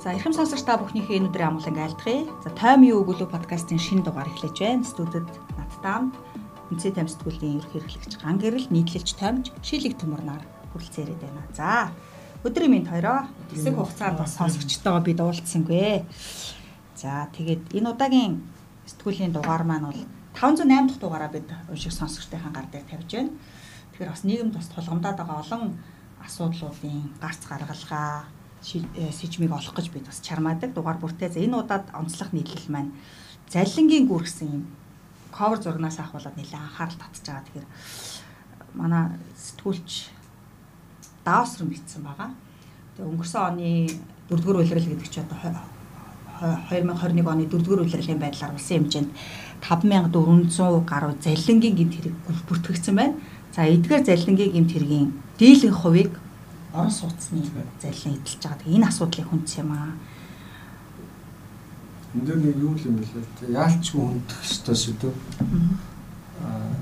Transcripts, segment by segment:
За эрхэм сонсогч та бүхнийхээ энэ өдрийн амгалан айлтгая. За тойм юу өгүүлүү подкастын шинэ дугаар эхлэж байна. Студид надтай Үнцээ тамсдгуулийн ерөнхий хэрэглэгч Ган гэрэл нийтлэлч томж шилэг төмөрнөр хүрэлцээрээд байна. За өдрийн минь хоёроо хэсэг хугацаанд бас сонсогчтойгоо бид уулзсангүй. За тэгээд энэ удаагийн сэтгүүлийн дугаар маань бол 508 дахь дугаараа бид унших сонсогчдын гар дээр тавьж байна. Тэгэхээр бас нийгэмд бас тулгамдаад байгаа олон асуудлуудын гарц гаргалгаа сэжмийг олох гэж бид бас чармаадаг дугаар бүртээ. За энэ удаад онцлог нийтлэл маань заллингийн гүр гэсэн юм ковер зурнаас авахулаад нэлээд анхаарал татж байгаа. Тэгэхээр манай сэтгүүлч даосрон бичсэн байгаа. Тэгээ өнгөрсөн оны 4-р улирал гэдэг чинь одоо 2021 оны 4-р улирлын байдлаар улсын хэмжээнд 5400 гаруй заллингийн гэмт хэрэг бүртгэгдсэн байна. За эдгээр заллингийн гэмт хэргийн дийлэнх хувийг орон сууцны заллин эдэлж байгаа. Тэгээ энэ асуудлыг хүндс юм аа энэ дээр нэг юу юм бэ лээ. Яалчгүй хүндэх ёстой сэдв. Аа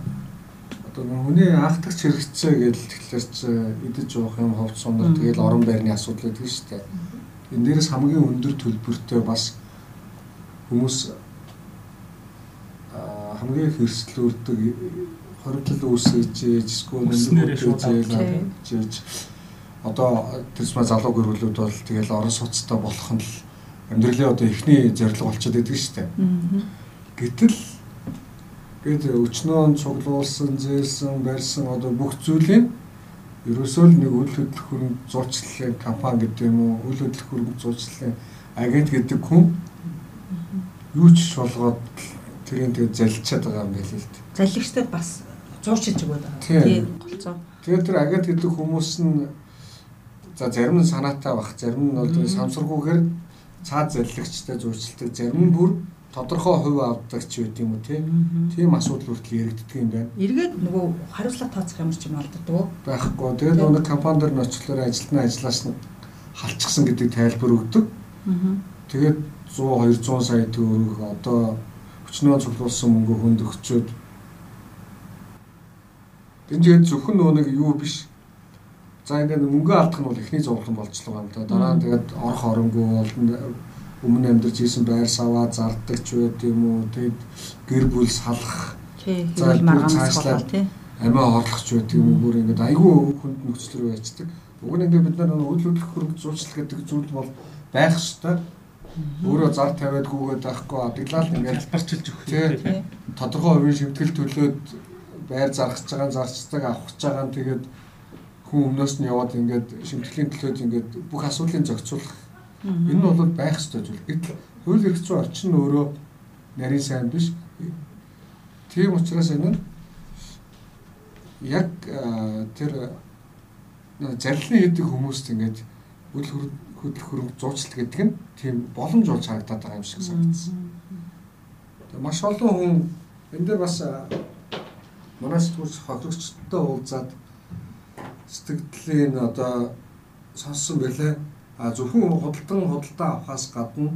одоо хүний анхдагч хэрэгцээ гэж тэгэхээр ч идэж уух юм ховц сунар тэгэл орон байрны асуудал гэдэг шүү дээ. Энэ дээрээс хамгийн өндөр төлбөртэй бас хүмүүс хамгийн хэрслүүлдэг хоригдол үүсгэж эсвэл зээл авчиж одоо тэрсмэ залуу гэрүүлүүд бол тэгэл орон сууцтай болох нь л амьдралын одоо эхний зорилго болчиход байдаг шүү дээ. Гэтэл гээд өчнөө цуглуулсан, зээлсэн, барьсан одоо бүх зүйлийн ерөөсөө л нэг үйл хөдлөх хөрөнгө зурчлалын компани гэдэг юм уу, үйл хөдлөх хөрөнгө зурчлалын агент гэдэг хүн юу ч шулгаад тэрийг тэгээд залилчаад байгаа юм байл л дээ. Залилчдад бас зурчилж өгöd байгаа. Тийм. Тэгээд тэр агент гэдэг хүмүүс нь за зарим нь санаатай бах, зарим нь бол самсаргүйгээр цаад зарлагчтай зурчилдаг зарим нь бүр тодорхой хувь авдагч байт юм уу тийм асуудал хүртэл яригддаг юм байна. Эргээд нөгөө хариуцлага тооцох юм ч юм алддаг. Байхгүй. Тэгээд нөгөө компани дээр нь очихлоор ажилтны ажиллаас нь халчихсан гэдэг тайлбар өгдөг. Тэгээд 100 200 сая төгрөг одоо хүчнөө цуглуулсан мөнгө хүнд өгчөөд энэ тэгээд зөвхөн нөгөө нэг юу биш За ингээд мөнгө алдах нь бол эхний зовлон болчихлоо юм да. Дараа нь тэгээд орох оронгүй болно. Өмнө амьдарч исэн байр саваа зарддаг ч байд юм уу. Тэгээд гэр бүл салах. За маргаанаас болоо тий. Амиа орлох ч байд юм уу. Бүр ингээд айгүй хүнд нөхцөл рүү ячдаг. Уг нь ингээд бид нар үйл хөдлөх хөрөнгө зурцлах гэдэг зүйл бол байх ёстой. Өөрөө зар тавиад гүгээд байхгүй адаглал ингээд барчилж өгөх тий. Тодорхой хувийн шимтгэл төлөөд байр заргаж байгаа, зарцдаг авах гэж байгаа тэгээд хүн өмнөөс нь яваад ингээд шимтгэлийн төлөөд ингээд бүх асуудлыг зохицуулах энэ нь бол байх ёстой зүйл. Гэтэл хууль эрх зүйн орчин нь өөрөө нарийн сайн биш. Тийм учраас энэ нь яг тэр зарилны хийдэг хүмүүст ингээд үл хөдлөх хөрөнгө зуучлалт гэдэг нь тийм боломж болж харагдаад байгаа юм шиг санагдсан. Тэгээ маш олон хүн энэ дээр бас манай сэтгүүлч хохирогчтой уулзаад сэтгэлийн одоо сонссон байлаа. А зөвхөн худалдан худалдаа авахаас гадна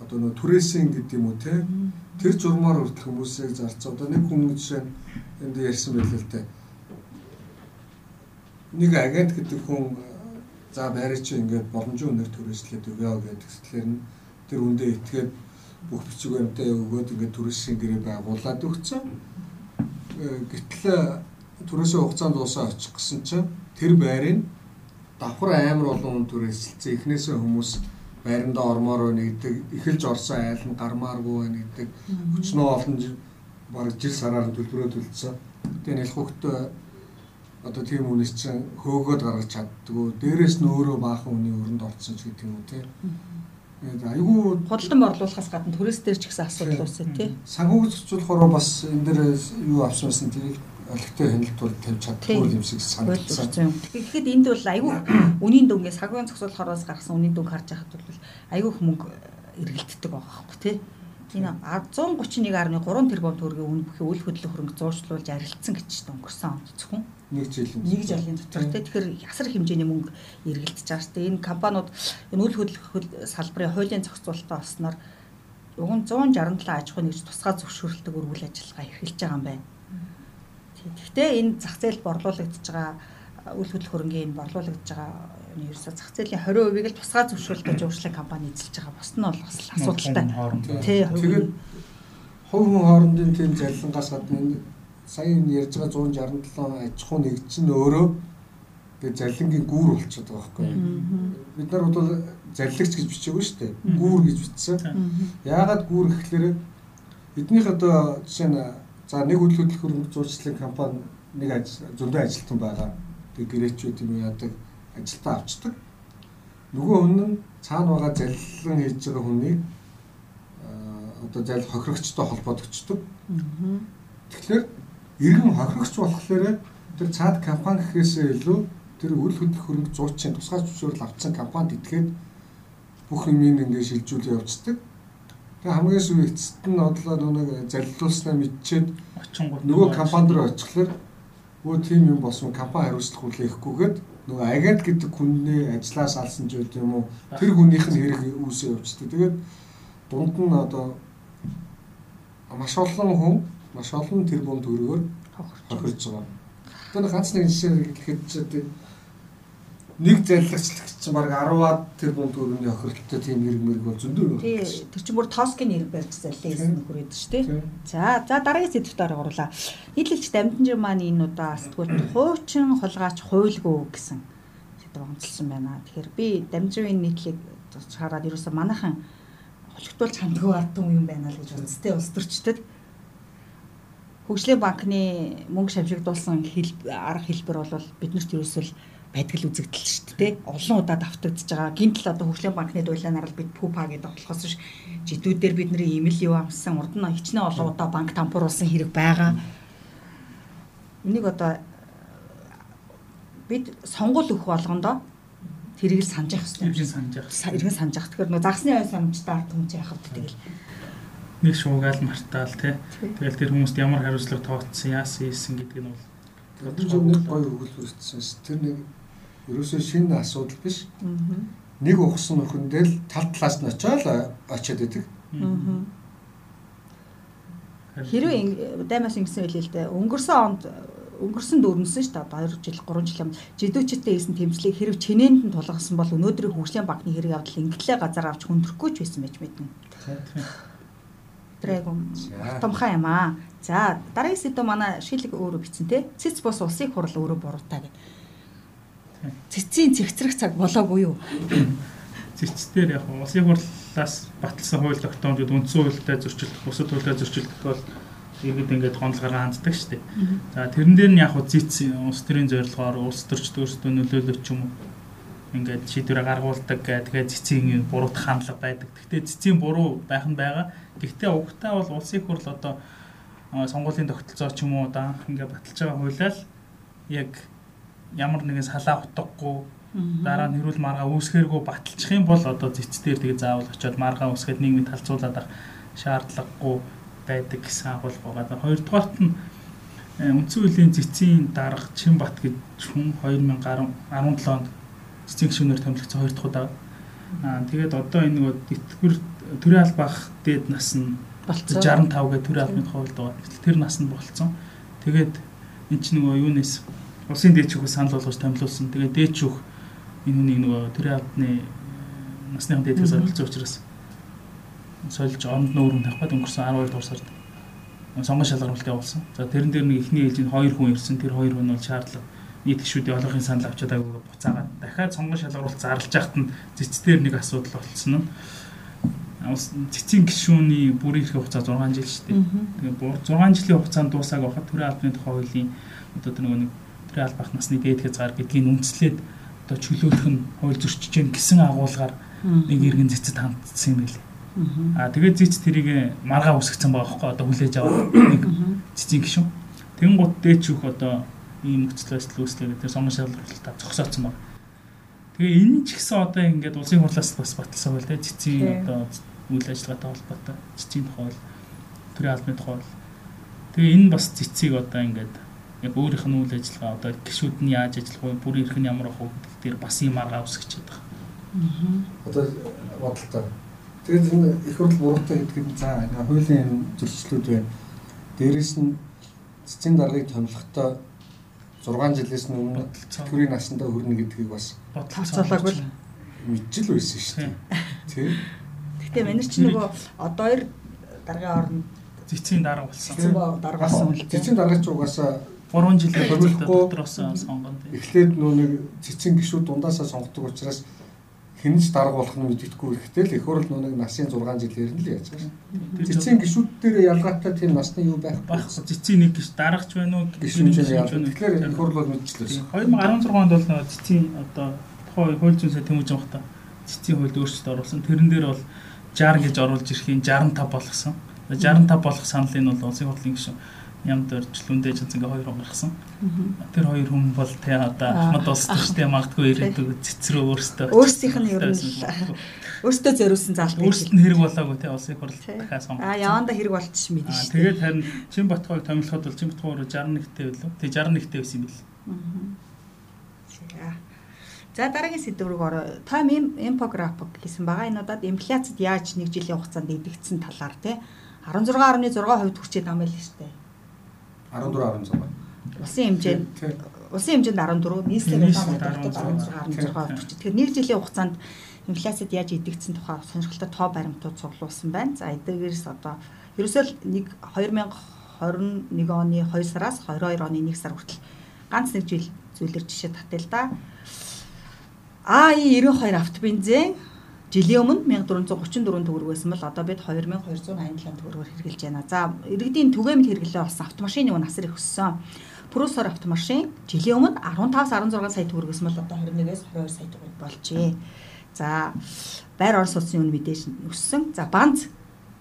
одоо нөө түрээсийн гэдэг юм уу те? Тэр журмаар хүртэл хүмүүсийг зарц одоо нэг хүн жишээ энд ярьсан байлээ л те. Нэг агент гэдэг хүн за байраа чи ингээд боломжийн үнээр түрээслээд өгөө гэдэг сэтгэлээр нь тэр үндэ итгээд бүх бичиг баримтаа өгөөд ингээд түрээсийн гэрээ байгуулад өгцөн. Гэтэл түрээсээ хугацаанд дуусаа очих гэсэн чинь тэр байрыг давхар амар олон хүн түрээсэлцэн эхнээсээ хүмүүс байранда ормоор байна гэдэг эхэлж орсон айл нь гармааргүй байна гэдэг хүчнөө олон бараг жил сараар төлбөрөө төлсөн. Тэгээ нэлх хөхтөө одоо тийм үнэс чинь хөөгөөд гаргаж чаддгүй. Дээрээс нь өөрөө баахан үний өрөнд орцсон ч гэдэг юм уу тийм. Тэгээд айгүй худалдан борлуулахаас гадна төрөөс дээр ч гэсэн асуудал үүсэ тий. Санхүүгийн зохицуулахаар бас энэ дээр юу авсан байсан тэрийг олигтой хяналт бол тавьж чаддгүй юм шиг санагдсан. Тэгэхэд энд бол айгүй үнийн дүнгээ сагвын зохицуулахараас гарсан үнийн дүнг харж байхад бол айгүй хүмүүг эргэлддэг байгаа байхгүй тий. Энэ 131.3 тэрбум төгрөгийн үн бүхий үйл хөдлөх хөрөнгө зуршлуулж арилцсан гэж өнгөрсөн онд зөвхөн нэг жилийн нэг жилийн дотор тий. Тэгэхээр ясар хэмжээний мөнгө эргэлдэж байгаа шүү дээ. Энэ компаниуд энэ үйл хөдлөх салбарын хуулийн зохицуулалтаа олсноор уг нь 167 аж ахуйн нэгж тусгай зөвшөөрлөлтөг үйл ажиллагаа эрхэлж байгаа юм байна. Гэхдээ энэ зах зээлд борлуулагдж байгаа үйл хөдлөх хөрөнгийн борлуулагдж байгаа нь ерөөсө зах зээлийн 20%-ийг л тусгай зөвшөөрлөж уурчлаг компани эзэлж байгаа. Бос нь бол бас асуудалтай. Тий. Тэгээд хувь хүн хоорондын тийм зарилангаас гадна энэ сая ярьж байгаа 167 аж ахуй нэгж нь өөрөө тэгээд зарилангийн гүүр болчиход байгаа байхгүй. Бид нар бол зарлагч гэж бичээгүй шүү дээ. Гүүр гэж бичсэн. Яагаад гүүр гэхлээр эднийх одоо жишээ нь за нэг хөдлөх хөрөнгө зурчлалын компани нэг ажил зөндөө ажилтан байгаа. Тэгээд гэрээчүүд юм яадаг ажилтаа авчдаг. Нөгөө хүн нь цаана байгаа залилан хийж байгаа хүнийг одоо зайл хохирогчтой холбоодогчдөг. Тэгэхээр иргэн хохирогч болохоор тэр цаад компани гэхээсээ илүү тэр үйл хөдлөх хөрөнгө зуучийн тусгай зөвшөөрөл авсан компанид итгээд бүх юм ингээ шилжүүлээ явцдаг. Тэгээ хамгийн сүүл эцэст нь одлоо нэг залилуулснаа мэдчихэд нөгөө компани руу очихлоор өө тийм юм болсон компани хариуцлах хүлээхгүйгээд нөгөө агент гэдэг хүннээ ажлаас алсан үгүй юм уу тэр хүнийх нь хэрэг үүсээ явчихдаг. Тэгээд дунд нь одоо маш олон хүн маш олон тэрбум төгрөгөөр хохирж байгаа. Тэр ганц нэг жишээ гэхэд ч нэг зарлагчлагч баг 10-аад тэрбум төгрөгийн хохирлттой тийм хэрэг мэрэг бол зөндөө байна. Тий. Тэр чинь бүр тоскын хэрэг барьж заллаа нөхөр өгдөө шүү дээ. За за дараагийн сэдвт орох оруулаа. Нийтлэлч дамжин маань энэ удаа сэтгүүлд хуучин хулгайч хуйлгүй гэсэн сэдв онцлсан байна. Тэгэхээр би дамжин нийтлэг хараад ерөөсө манайхан холигтуулж хандгүй ардсан юм байна л гэж үндэстэй улс төрчдөд Хөгжлийн банкны мөнгө шавжигдуулсан хэл арга хэлбэр бол биднэрт ерөөсөл байдаг л үзэгдэл шүү дээ. Олон удаа давтагдж байгаа. Гинтл одоо хөгжлийн банкны дуулаанаар л бид пупа гэдэг болохоос ш жидүүдээр бидний имэл юу амсан урд нь хичнээн олон удаа банк тампууруулсан хэрэг байгаа. Энийг одоо бид сонгуул өгөх болгондоо тэрийг л санаж явах хэрэгтэй. Иргэн санаж явах. Иргэн санаж явах. Тэгэхээр нөө загсны ой санамжтай ард түмч яхав тэгэл. Нэг шуугаал мартаал тий. Тэгэл тэр хүмүүст ямар хариуцлага тооцсон яасан ийсэн гэдэг нь бол тэр зөв нэг гоё өгүүлбэрсэн ш. Тэр нэг ерөөсөө шинэ асуудал биш. Нэг ухсан өхөндөл тал талаас нь очиод очиод идэг. Хэрвээ даймаас ингэсэн байлээ л дээ. Өнгөрсөн онд өнгөрсөн дөрнсөн шүү дээ. 2 жил 3 жил юм. Жидүүчтэй хийсэн тэмцлийг хэрэг чинээнд нь тулгасан бол өнөөдрийн хөгжлийн банкны хэрэг явдал ингэлээ газар авч хүндрэхгүй ч байсан байж мэднэ. Дрэгом томхаа юм аа. За дараагийн сэдв манай шилэг өөрөө бичсэн те. Цэц бус усыг хурал өөрөө буруутай гэх. Цэцийн цэгцрэх цаг болоогүй юу? Цэцтэр яг усын хурлаас баталсан хууль тогтоомжууд үндсэн хуультай зөрчилдөх, бусад хуультай зөрчилдөх бол иргэд ингээд гонлогоор ханддаг шүү дээ. За тэрэн дээр нь яг хуу зиц улс төрийн зорилгоор улс төрч өөрсдөө нөлөөлөж ч юм уу ингээд шийдвэр гаргуулдаг тэгээд цэцгийн буруутах хандлага байдаг. Гэхдээ цэцгийн буруу байх нь байгаа. Гэхдээ угтаа бол улсын хурл одоо сонгуулийн тогтолцоо ч юм уу одоо ингээд баталж байгаа хуулиар яг ямар нэгэн салаа утгагүй дараа нь хэрүүл маргаа үүсгэргүй баталчих юм бол одоо зэцтээр тэгээ заавал очиод маргаа үүсгээд нийгмийн талцуулаад авах шаардлагагүй байдаг гэсэн агуулга байгаа. Хоёрдугаарт нь э, үндсэн хуулийн цэцгийн дарга Чинбат гэж хүн 2017 онд цэцгийн гишүүнээр томилогдсон хоёр дахь удаа. Аа тэгээд одоо энэ нөгөө тэтгэвэр төрийн албаах дээд нас нь 65 гэ төрийн албаны хувьд байгаа. Тэр нас нь болцсон. Тэгээд эн чинь нөгөө юунес улсын дээд шүүхээс санал болгож томилуулсан. Тэгээд дээд шүүх энэ хүнийг нөгөө төрийн албаны э, насны дээдгээс оролцсон учраас сольж оронд нь өөрөнд тавихад өнгөрсөн 12 дугаар сард сонгон шалгаруулалт явуулсан. За тэрэн дээр нэг ихний ээлжинд хоёр хүн ирсэн. Тэр хоёр хүн бол шаардлага нийт гişүүдийн олонхын санал авчаад байгаагаа буцаагаад дахиад сонгон шалгаруулалт зарлж яхад нь зэцтээр нэг асуудал болцсон нь цэцгийн гишүүний бүрийн эрхээ хугацаа 6 жил шүү дээ. Тэгээ 6 жилийн хугацаанд дуусааг байхад төрийн албаны тухай хуулийн одоо тэр нөгөө нэг төрийн албах насны дээд хязгаар гэдгийг үндэслээд одоо чөлөөлөх нь хууль зөрчиж гэн гэсэн агуулгаар нэг иргэн цэцэд хандсан юм билээ. Аа тэгээд зэц тэрийг маргаа үсгцэн байгаа хөөхгүй одоо хүлээж аваад нэг цэцгийн гişүн. Тэгэн гут дээч өөх одоо ийм нөхцөл байдал үүслээ тэр сонгон шалралтаа зогсооцсон байна. Тэгээ энэ ч гэсэн одоо ингээд улсын хурлаас бас баталсан байл те цэцгийн одоо үйл ажиллагаатай холбоотой цэцгийн тухай төрийн албаны тухай. Тэгээ энэ бас цэцгийг одоо ингээд яг өөрийнх нь үйл ажиллагаа одоо гişүүд нь яаж ажиллах вэ? Бүрийн эрх нь ямар ах вэ гэдэг дээр бас юм арга үсгэж байгаа. Аа. Одоо бодолтой Тэгээд энэ их хурл буруутай гэдэг нь за хуулийн зөрчлүүд байна. Дээрээс нь цэцгийн даргаыг томилохдоо 100 6 жилээс өмнө тэтгэврийн насандаа хүрнэ гэдгийг бас тооцоолоогүй л мэдчихэл байсан шүү дээ. Тий. Гэхдээ манайч нөгөө одоо хоёр дараагийн орнд цэцгийн дарга болсон. цэцэн дарга болсон. Цэцэн даргач угаасаа 3 жилийн Хөрвөлөхгүй. дотроос сонгоно. эхлээд нөө нэг цэцэн гişүүд дундаасаа сонгодог учраас хинж дарга болох нь мэддэхгүй ихтэй л их хурл нөө нэг насын 6 жил ярина л яаж байгаа. Цэцэн гişүүд дээр ялгаатай тийм насны юу байх байх цэцгийн нэг гиш даргач байна уу? гişүүн чинь яа. Тэгэхээр их хурл бол мэдчихлээ. 2016 онд бол нөгөө цэцгийн одоо тухай хууль зүйн сайд тэмүүж байгаа та цэцгийн хуульд өөрчлөлт оруулсан. Тэрэн дээр бол 60 гэж оруулж ирэхийн 65 болгосон. 65 болох саналыг нь бол улсын хурлын гишүүн ямд өрчлөндөө ч ингээ хоёр гаргасан. Тэр хоёр хүн бол тэ одоо Ахмад улс төштэй магадгүй ирээдүг цэцрөө өөртөө Өөрсдийнх нь ер нь өөртөө зориулсан заалт өөрсдөд нь хэрэг болоогүй тэ улсын хурл дахиад сонгох. А яванда хэрэг болчих мэдэн Аа, шүү. Тэгээд харин Чин Батхойг томилоход бол Чин Батхой руу 61-тэй байлоо. Тэг 61-тэй байсан юм бэл. За. За дараагийн сэдв рүү ороо. Time infographic гэсэн байгаа. Энэ удаад инфляцид яаж нэг жилийн хугацаанд идэгдсэн талаар тий 16.6% хүрчээд байгаа юм л шүү дээ. 14 16. Улсын хэмжээнд улсын хэмжээнд 14, нийслэлийн Нийслэлд улаан хотод 16.6% хүрчээ. Тэгэхээр нэг жилийн хугацаанд инфляцид яаж идэгдсэн тухай сонирхолтой тоо баримтууд цуглуулсан байна. За эдгээрээс одоо ерөөсөө л нэг 2021 оны 2 сараас 22 оны 1 сар хүртэл ганц нэг жил зүйлэр жишээ татъя л да. АИ 92 автобензин жилийн өмнө 1434 төгрөг байсан бол одоо бид 2287 төгрөгөөр хэрэгжилж байна. За иргэдийн түгээмэл хэрэглээ болсон автомашины үн асар их өссөн. Прусор автомашин жилийн өмнө 15-аас 16 сая төгрөг байсан бол одоо 21-ээс 22 сая төгрөг болжээ. За байр орон сууцны үн мэдээж өссөн. За банз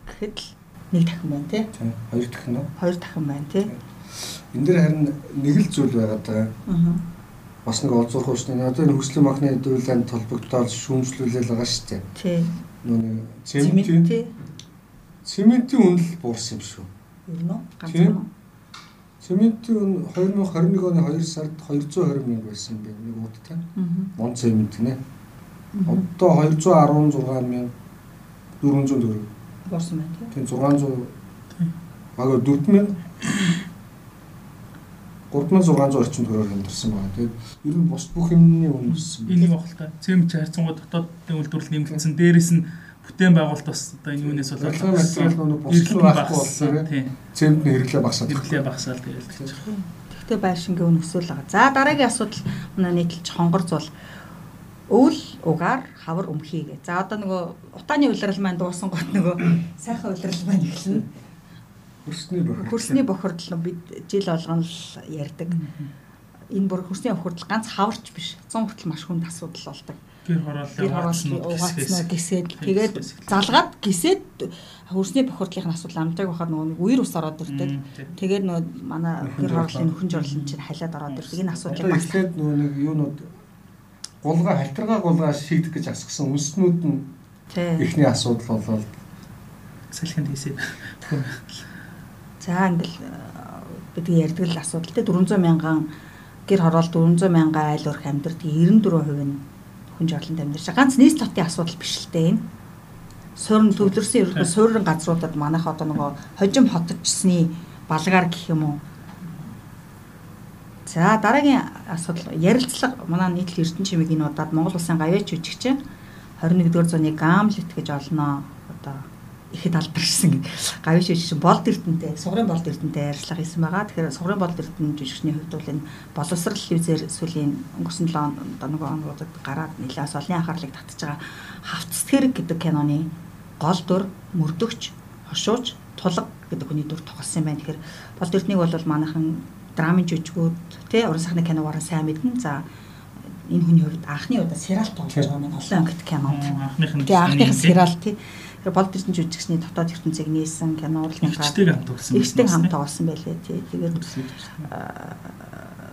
гэхэд л нэг дахин байна тий. Хоёр дахин нь. Хоёр дахин байна тий. Энд дээр харин нэг л зүйл байгаа. Аа. Бас нэг олзуурах уушны одоо энэ хөгслийн махны дүүлэнд толбогдоод шүүмжлүүлэл байгаа шүү дээ. Тий. Нөө нэг цементийн тий. цементийн үн л буурсан юм шүү. Тийм. ганцхан. Цементийн үн 2021 оны 2 сард 220 мянга байсан юм байна. Нэг удаа. Аа. Мон цемент нэ. Одоо 216 мянга 400 төгрөг. Борсон байна тий. Тийм 600 багы 4000 3600 орчим төгрөгөөр хямдарсан байна. Тэгээд ер нь бус бүх юмны үн өссөн. Энийг авахалтай. Цэм чи харьцангуй дотоодын үйлдвэрлэл нэмэгдсэн. Дээрээс нь бүтээн байгуулалт бас одоо энэ үүнээс болоод нь бослоо байхгүй болохоор тийм. цементний хэрэглээ багасаад Хэрэглээ багасаал тэгэл гэж. Гэхдээ байр шингийн үн өсөөл байгаа. За дараагийн асуудал манай нийтлж хонгор зул өвөл угаар хавар өмхий гэ. За одоо нөгөө утааны улирал маань дуусан гот нөгөө сайхан улирал маань эхэлнэ. Хөрсний бохир. Хөрсний бохирдол бид жил болгон л ярьдаг. Энэ бүр хөрсний бохирдол ганц хаварч биш. 100 хүртэл маш хүнд асуудал болдог. Гэр хорооллын угаацнаа гисээд тэгээд залгаад гисээд хөрсний бохирдлын асуудал амтайг бахад нөгөө нэг үер ус ороод ирдэг. Тэгээд нөгөө манай гэр хорооллын нөхөн жорлон чинь халиад ороод ирдэг. Энэ Одоо бас эхлээд нөгөө нэг юунууд гулгаа хальтаргаа гулгаа шийдэх гэж асгсан үнснүүд нь эхний асуудал болоод салхинд хийсээ. За ингээл э, бид ярьдаг л асуудал те 400 мянган гэр хороол 400 мянган айл өрх амьдрт 94% нь хүн жорлонд амьдарч байгаа. Ганц нийс лотын асуудал биш л дээ энэ. Суурин төвлөрсөн ерөнхий суурин газруудад манайх одоо нөгөө хожим хотжсны балгаар гэх юм уу. За дараагийн асуудал ярилцлага манай нийтлэл эрдэнэ чимиг энэ удаад Монгол улсын гавьяач жүжигч 21-р зууны Гамлет гэж олноо одоо ихэд алдаршсан гавьяач жүжигч болд эрдэнтэй сугрын болд эрдэнтэй ярилцлага хийсэн байгаа. Тэгэхээр сугрын болд эрдэнэ жүжигчний хувьд бол энэ боловсрал телевизээр сүүлийн өнгөрсөн 7 одоо нөгөө оногуудад гараад нэлээс олонний анхаарлыг татж байгаа хавц тэрэг гэдэг киноны гол дүр мөрдөгч хошууч тулга гэдэг хүний дүр тоглосон юм байна. Тэгэхээр болд эрднийг бол манайхан драмын жүжигүүд тий уран сайхны киногоор сайн мэднэ. За энэ хүний хувьд анхны удаа сериал тоглож байгаа юм олон ангит кинонд. Анхных нь анхных сериал тий. Болд эрдэн жүжигчний дотоод ертөнцийг нээсэн кино хамт өгсөн. Ихтэй хамт тоглосон байлээ тий. Тэгээд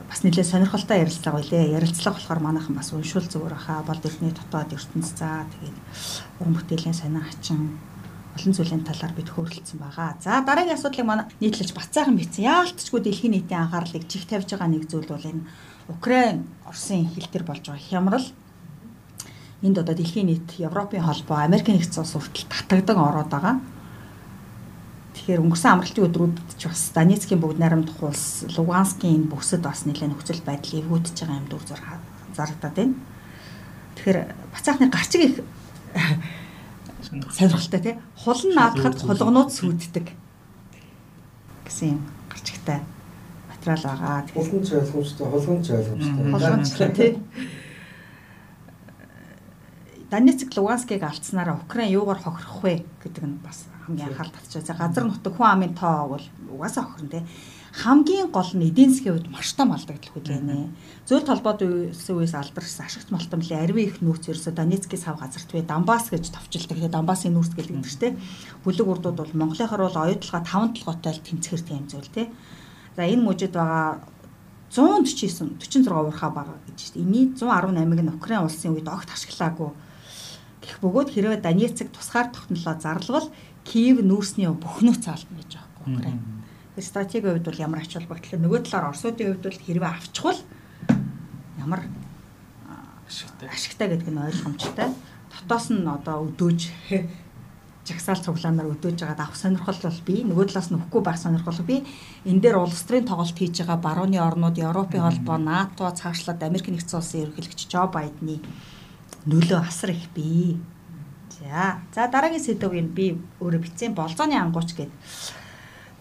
бас нэлээд сонирхолтой ярилцлага байлээ. Ярилцлага болохоор манайхан бас уншуул зүгээр хаа болд эрдний дотоод ертөнц заа тэгээд уран бүтээлийн сонин хачин олон зүйлийн талаар бид хөөрөлдсөн байгаа. За дараагийн асуудлыг манай нийтлэлж бацаахан бичсэн. Яалтчгүй дэлхийн нийтийн анхаарлыг жиг тавьж байгаа нэг зүйл бол энэ Украин Оросын хил дээр болж байгаа хямрал. Энд одоо дэлхийн нийт Европын холбоо, Америк нэгдсэн улс хүртэл татагдан ороод байгаа. Тэгэхээр өнгөрсөн амралтын өдрүүдэд ч бас Донецкийн бүгд найрамдах улс, Луганскийн бүсэд бас нэлээд нөхцөл байдал эвгүүдж байгаа юм дүр зураг зарагдаад байна. Тэгэхээр бацаахны гарчиг их сонирхолтой тий. Хул нь наадахад хулгнууд сүуддэг гэсэн юм гарчигтай материал байгаа. Хулган ч ойлгомжтой, хулган ойлгомжтой. Хулган тий. Донецк Луганскийг алдсанараа Украин юугаар хохирох вэ гэдэг нь бас хамгийн анхаарал татчихсан. За газар нутаг хүн амын тоо бол угаасаа хохирно те. Хамгийн гол нь эдийн засгийн хувьд маш том алдагдал хүлээнэ. Зөөл толгойд үеэс алдарсан ашигт малтамлын арвин их нөөц ерөөсө Донецкийн сав газарт бай Донбасс гэж товчилдаг. Тэгээ Донбассын нүүрс гэдэг нь те. Бүлэг урдууд бол Монголынхаар бол оюутлага 5 толгойтой л тэнцэхэр тийм зүйл те. За энэ мужид байгаа 149 46 уурхаа байгаа гэж дээ. Эний 118-ыг нь Украин улсын үед огт ашиглаагүй Гэх бөгөөд хэрвээ Донецк тусгаар тогтнолоо зарлавал Киев нүүрсний бүх нөөц алдна гэж байгаа байхгүй Украин. Тэгэхээр стратегийн хувьд бол ямар ач холбогдол нөгөө талаар Оросуудын хувьд бол хэрвээ авчихвал ямар ашигтай. ашигтай гэдэг нь ойлгомжтой. Дотоос нь одоо өдөөж жагсаал цуглаанаар өдөөж байгаад авах сонирхол бол би нөгөө талаас нь өгөхгүй байх сонирхол би энэ дээр улс төрийн тоглолт хийж байгаа барууны орнууд Европын холбоо НАТО цаашлаад Америк нэгдсэн улсын ерөнхийлөгч Жо Байдны нөлөө асар их бий. За. За дараагийн сэдвийг би өөрөө бичсэн болзооны ангууч гэдэг.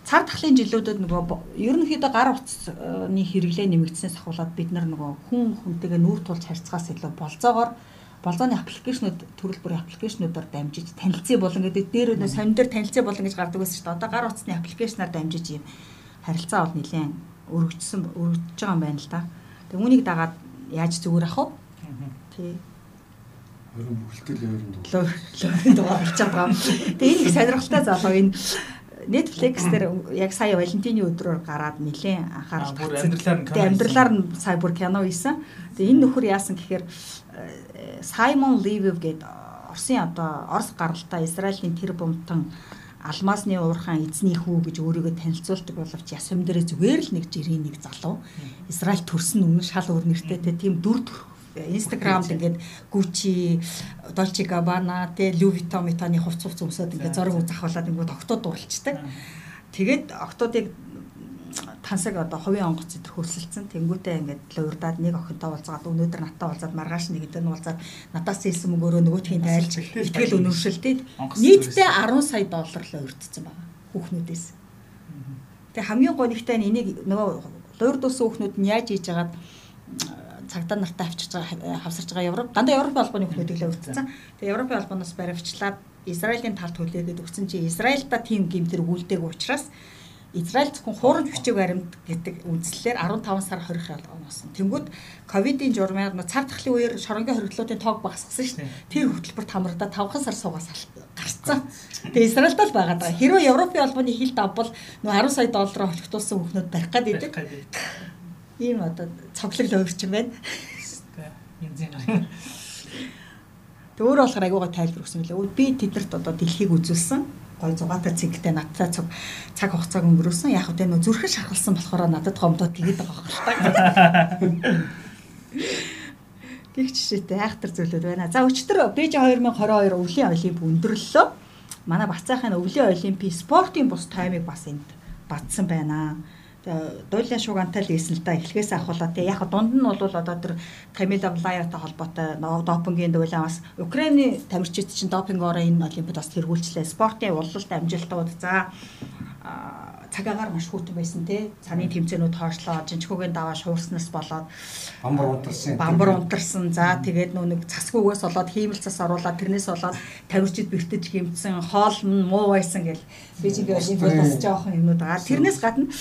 Цар тахлын жилүүдэд нөгөө ерөнхийдөө гар утасны хэрэглээ нэмэгдснээс ахуулаад бид нар нөгөө хүн хүнтэйгээ нүүр тулж харьцахаас илүү болзоогоор болзооны аппликейшнуд төрөл бүрийн аппликейшнуудаар дамжиж танилцъя болон гэдэг дээр өнөө сонин дээр танилцъя болон гэж гардаг байсан шүү дээ. Одоо гар утасны аппликейшнаар дамжиж юм харилцаа бол нэлээд өргөжсөн өргөжж байгаа юм байна л да. Тэг үүнийг дагаад яаж зүгээр ах вэ? Тий Өрөн бүхэлдэл өрөн дугаар. Өрөн дугаар болж байгаа. Тэгээ энэ их сонирхолтой залуу энэ Netflix дээр яг сая Валентины өдрөөр гараад нэлээд анхаарал татсан. Тэгээ амьдралаар нь сая бүр кино хийсэн. Тэгээ энэ нөхөр яасан гэхээр Саймон Ливев гэдэг Оросын одоо Орос гаралтай Израилийн тэр бомтон алмазны уурхаан эзний хүү гэж өөрийгөө танилцуулдаг боловч ясам дээрээ зүгээр л нэг жирийн нэг залуу Израиль төрсөн өмнө шал өөр нэртэй тийм дүр төрх Instagram-д ингээд Gucci, Dolce Gabbana, тэ Louis Vuitton метаны хувц хувц өмсөд ингээд зураг захвалаад ингээд октод дурлцдаг. Тэгээд октодыг тансаг одоо хувийн онгоц зэтэр хөрсөлдсөн. Тэнгүүтээ ингээд луурдаад нэг охинтой уулзаад өнөөдөр наттай уулзаад маргааш нэг нь уулзаад надаас хэлсэн мөнгөөрөө нөгөөтхийн тайлж ихтгэл өнөмшөлтэй. Нийтдээ 10 сая доллар л урьдсан байгаа хүүхнүүдээс. Тэгээ хамгийн гоо нэгтэй энийг нөгөө луурд усан хүүхнүүд нь яаж хийж яагаад цагдаа нартай авчиж байгаа хавсарч байгаа Европ дандаа Европын холбооны хүмүүсийг л өвдсөн. Тэгээ Европын холбооноос баривчлаад Израилийн талд хүлээгээд өгсөн чи Израильда тийм гимтэр үлдээг учраас Израиль зөвхөн хуурамч бичиг баримт гэдэг үндслэлээр 15 сар хорих оносон. Тэнгүүд ковидын журмаар цар тахлын үеэр шоронгийн хоригдлуудын тоог багасгасан шүү дээ. Тэр хөтөлбөрт хамрагдаа 5 сар суугаас гарцсан. Тэгээ Израильд л байгаа даа. Хэрвээ Европын холбооны хилд авбал нөө 10 сая доллараар холигдуулсан хүүхнүүд барих гээд идэг ийм одоо цоглол өөрч юм байна. Тэг өөр болохоор агуугаа тайлбар өгсөн мөлий. Би тэднэрт одоо дэлхийг үзүүлсэн. Гой зугаатай цэгтэй надтай цаг цаг хугацааг өнгөрөөсөн. Яг үгүй нөө зүрхэн шахалсан болохоор надад гомдоод тэгээд байгаа хэрэг. Гэх жишээтэй айхтар зүйлүүд байна. За өчтөр Бэж 2022 өвлийн олимп өндөрлөлөө. Манай Бацаахийн өвлийн олимпийн спортын бус таймыг бас энд батсан байна дуйлын шугантай л ийсэн л да. Эхлэхээс ахуулаад тий яг дунд нь бол одоо тэр Камила Влаяатай холбоотой допингийн дуйлаа бас Украины тамирчид чинь допингоор энэ олимпиад бас тэргүүлчлээ. Спортын улалт амжилтууд. За цагаагаар маш хүйтэн байсан тий цааны тэмцээнүүд хоошлоо жинчгүүгийн даваа шуурснаас болоод бамбар унтарсан. Бамбар унтарсан. За тэгээд нөө нэг цасгүйгээс болоод хиймэл цас оруулаад тэрнээс болоод тамирчид бэртэж хэмцсэн хоол муу байсан гэл. Бижигийн олимпиад бас жоохон юмнууд байгаа. Тэрнээс гадна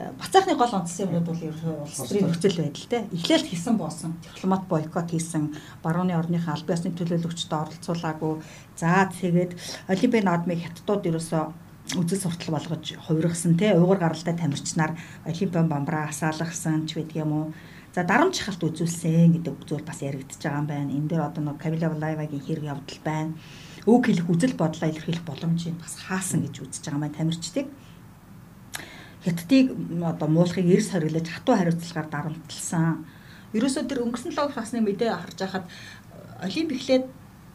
Бацаахны гол онцлог юмнууд бол ерөнхийдөө улс төрийн нөхцөл байдалтай. Эхлээл хийсэн боосон. Дипломат бойкот хийсэн, барууны орныхаа албан ёсны төлөөлөгчдөд оролцуулаагүй. За тэгээд Олимпийн наадмыг хятадууд ерөөсөө үзэл суртал болгож хувиргасан тий уугар гаралтай тамирчнаар Олимпийн бамбараа асаалгасан ч байдаг юм уу. За дарамт шахалт үзүүлсэн гэдэг зүйл бас яригдчихэж байгаа юм байна. Энэ дээр одоо нэг Камила Валаевагийн хэрэг явдал байна. Үг хэлэх үзэл бодлоо илэрхийлэх боломжийг бас хаасан гэж үзэж байгаа маань тамирчдыг хятадыг одоо муулахыг эрс хориглож хатуу хариуцлагаар дарамтлсан. Ерөөсөө тэр өнгөрсөн 7 хоног насны мэдээ харж байхад олимп эхлээд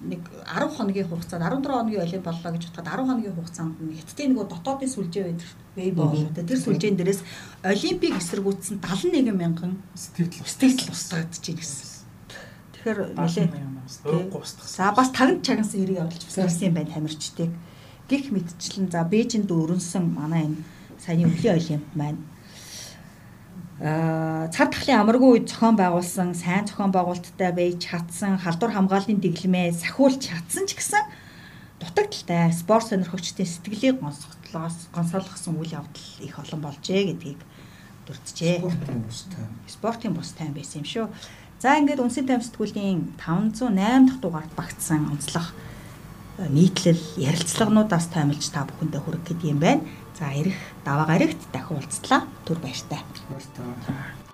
нэг 10 хоногийн хугацаанд 14 хоногийн олимп боллоо гэж бодоход 10 хоногийн хугацаанд нь хятадын нөгөө дотоодын сүлжээ байдаг вейбо болоо тэ тэр сүлжээн дээрээс олимпийг эсэргүүцсэн 71 мянган сэтгэл сэтгэл устгагдаж байна гэсэн. Тэгэхээр нэлээ. За бас тагд чагнасан хэрэг явуулж байсан юм байна тамирчдыг. Гэх мэтчлэн за Бээжинд өрнсөн манай энэ саяны өвлийн олимп маань аа цар тахлын амаргүй үед зохион байгуулсан сайн зохион байгуулалттай байж чадсан халдвар хамгааллын дэглэмээ сахиулж чадсан ч гэсэн дутагдaltaй спорт сонирхогчдын сэтгэлийг гонсголоос гонсоолгосон үйл явдал их олон болжээ гэдгийг дүрцжээ. Спортын бус тайм. Спортын бус тайм байсан юм шүү. За ингээд үнсэн тайм сэтгүүлийн 508 дахь дугаард багтсан онцлог нийтлэл ярилцлагануудаас таймлж та бүхэндээ хүргэх гэдэг юм байна. За ирэх даваа гарагт дахин уулзлаа. Түр баяртай. Баярлалаа.